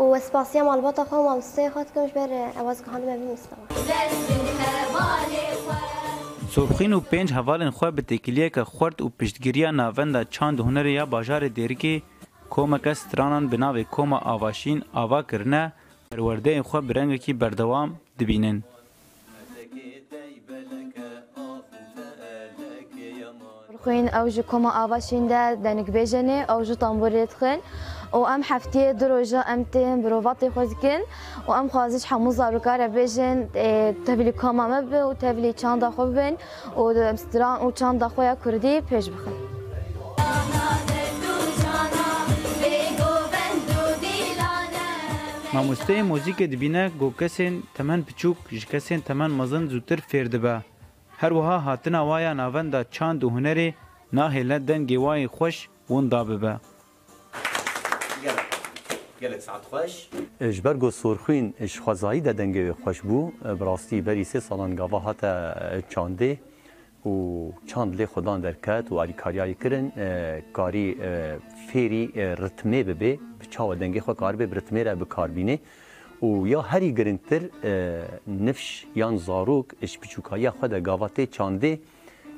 Û ez spasiya malbata xwe û mamosteyê xwe dikim ji ber ew ez guhandime vî mistewê. Sobxîn û pênc hevalên xwe bi têkiliyeke xurt û piştgiriya Navenda Çand û Hunerê ya bajarê Dêrikê komeke stranan bi navê Koma Avaşîn ava kirine, perwerdeyên xwe bi rengekî berdewam dibînin. Xwîn ew ji Koma Ava Şîn de denikbêjên ê ew ji tamborê dixwin û em heftiyê du roja em tên birovatê xwe dikin û em xwazin ji hemû zarokar re bêjin tevlî koma me bibe û tevlî çanda xwe bibin. û stran û çanda xwe ya kurdî pêş bixin. Mamosteyê muzîkê dibîne ku kesên temen piçûk ji kesên temen mezin zûtir fêr dibe. Her wiha hatina wa ya navenda çand û hunerê nahêle dengê wa yê xweş winda bibe. Gelek saet xweş. Ji ber ku Sorxwîn ji xwezayî de dengê wê xweş bû, bi rastî berî sê salan gava hate çandê û çand lê xwe dan derket û alîkariyayî kirin karî fêrî ritmê bibê, bi çawa dengê xwe karibê bi ritmê re bikar bînê û ya herî giringtir nifş yan zarok ji piçûkayiya xwe de gava tê çandê.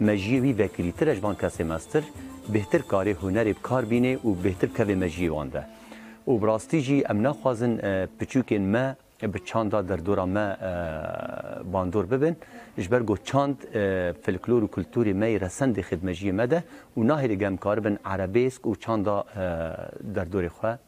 Mejiyê wî vekirî tire ji van kesê meztir, bêhtir karê hunerê bi kar bînê û bêhtir bikevê mejiyê wan de. Û bi rastî jî em naxwazin piçûkên me bi çanda derdora me bandor bibin, ji ber ku çand filklor û kulturê me yê resendê xêdmejiyê me de û nahêle germkaribin erebêsk û çanda derdorê xwe.